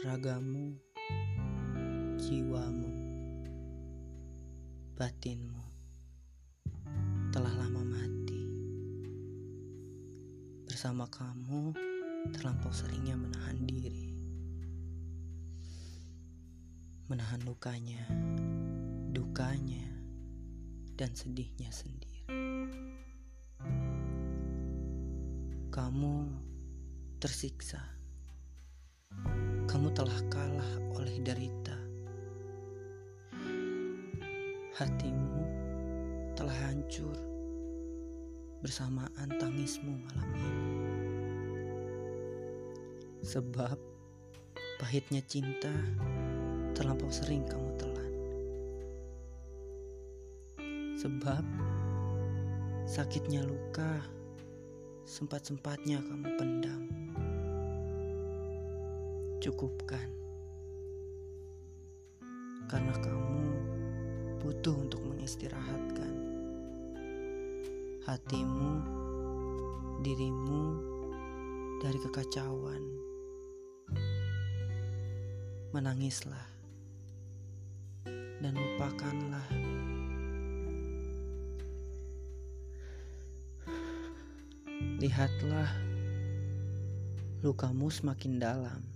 ragamu, jiwamu, batinmu telah lama mati. Bersama kamu, terlampau seringnya menahan diri, menahan lukanya, dukanya, dan sedihnya sendiri. Kamu tersiksa kamu telah kalah oleh derita. Hatimu telah hancur bersamaan tangismu malam ini. Sebab pahitnya cinta terlampau sering kamu telan. Sebab sakitnya luka sempat-sempatnya kamu pendam cukupkan. Karena kamu butuh untuk mengistirahatkan hatimu, dirimu dari kekacauan. Menangislah dan lupakanlah. Lihatlah, lukamu semakin dalam.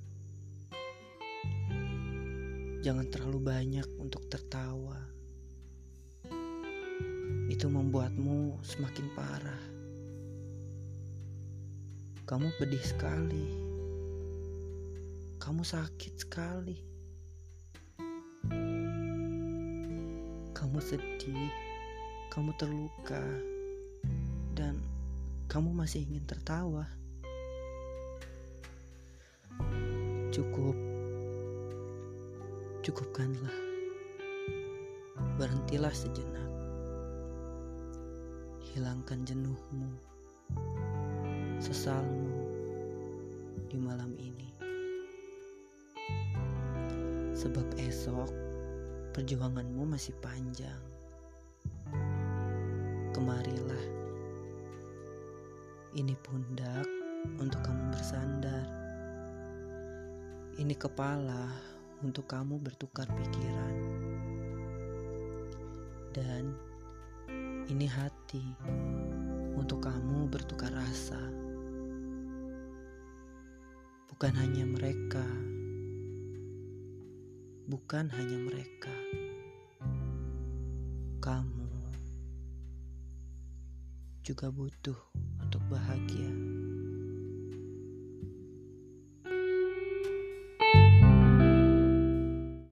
Jangan terlalu banyak untuk tertawa. Itu membuatmu semakin parah. Kamu pedih sekali. Kamu sakit sekali. Kamu sedih. Kamu terluka. Dan kamu masih ingin tertawa. Cukup Cukupkanlah. Berhentilah sejenak. Hilangkan jenuhmu, sesalmu di malam ini. Sebab esok perjuanganmu masih panjang. Kemarilah. Ini pundak untuk kamu bersandar. Ini kepala untuk kamu bertukar pikiran. Dan ini hati untuk kamu bertukar rasa. Bukan hanya mereka, bukan hanya mereka, kamu juga butuh untuk bahagia.